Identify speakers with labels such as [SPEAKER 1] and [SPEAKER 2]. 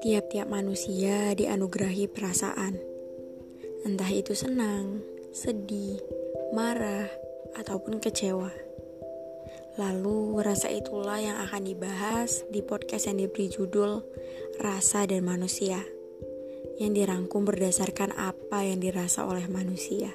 [SPEAKER 1] Tiap-tiap manusia dianugerahi perasaan, entah itu senang, sedih, marah, ataupun kecewa. Lalu, rasa itulah yang akan dibahas di podcast yang diberi judul "Rasa dan Manusia", yang dirangkum berdasarkan apa yang dirasa oleh manusia.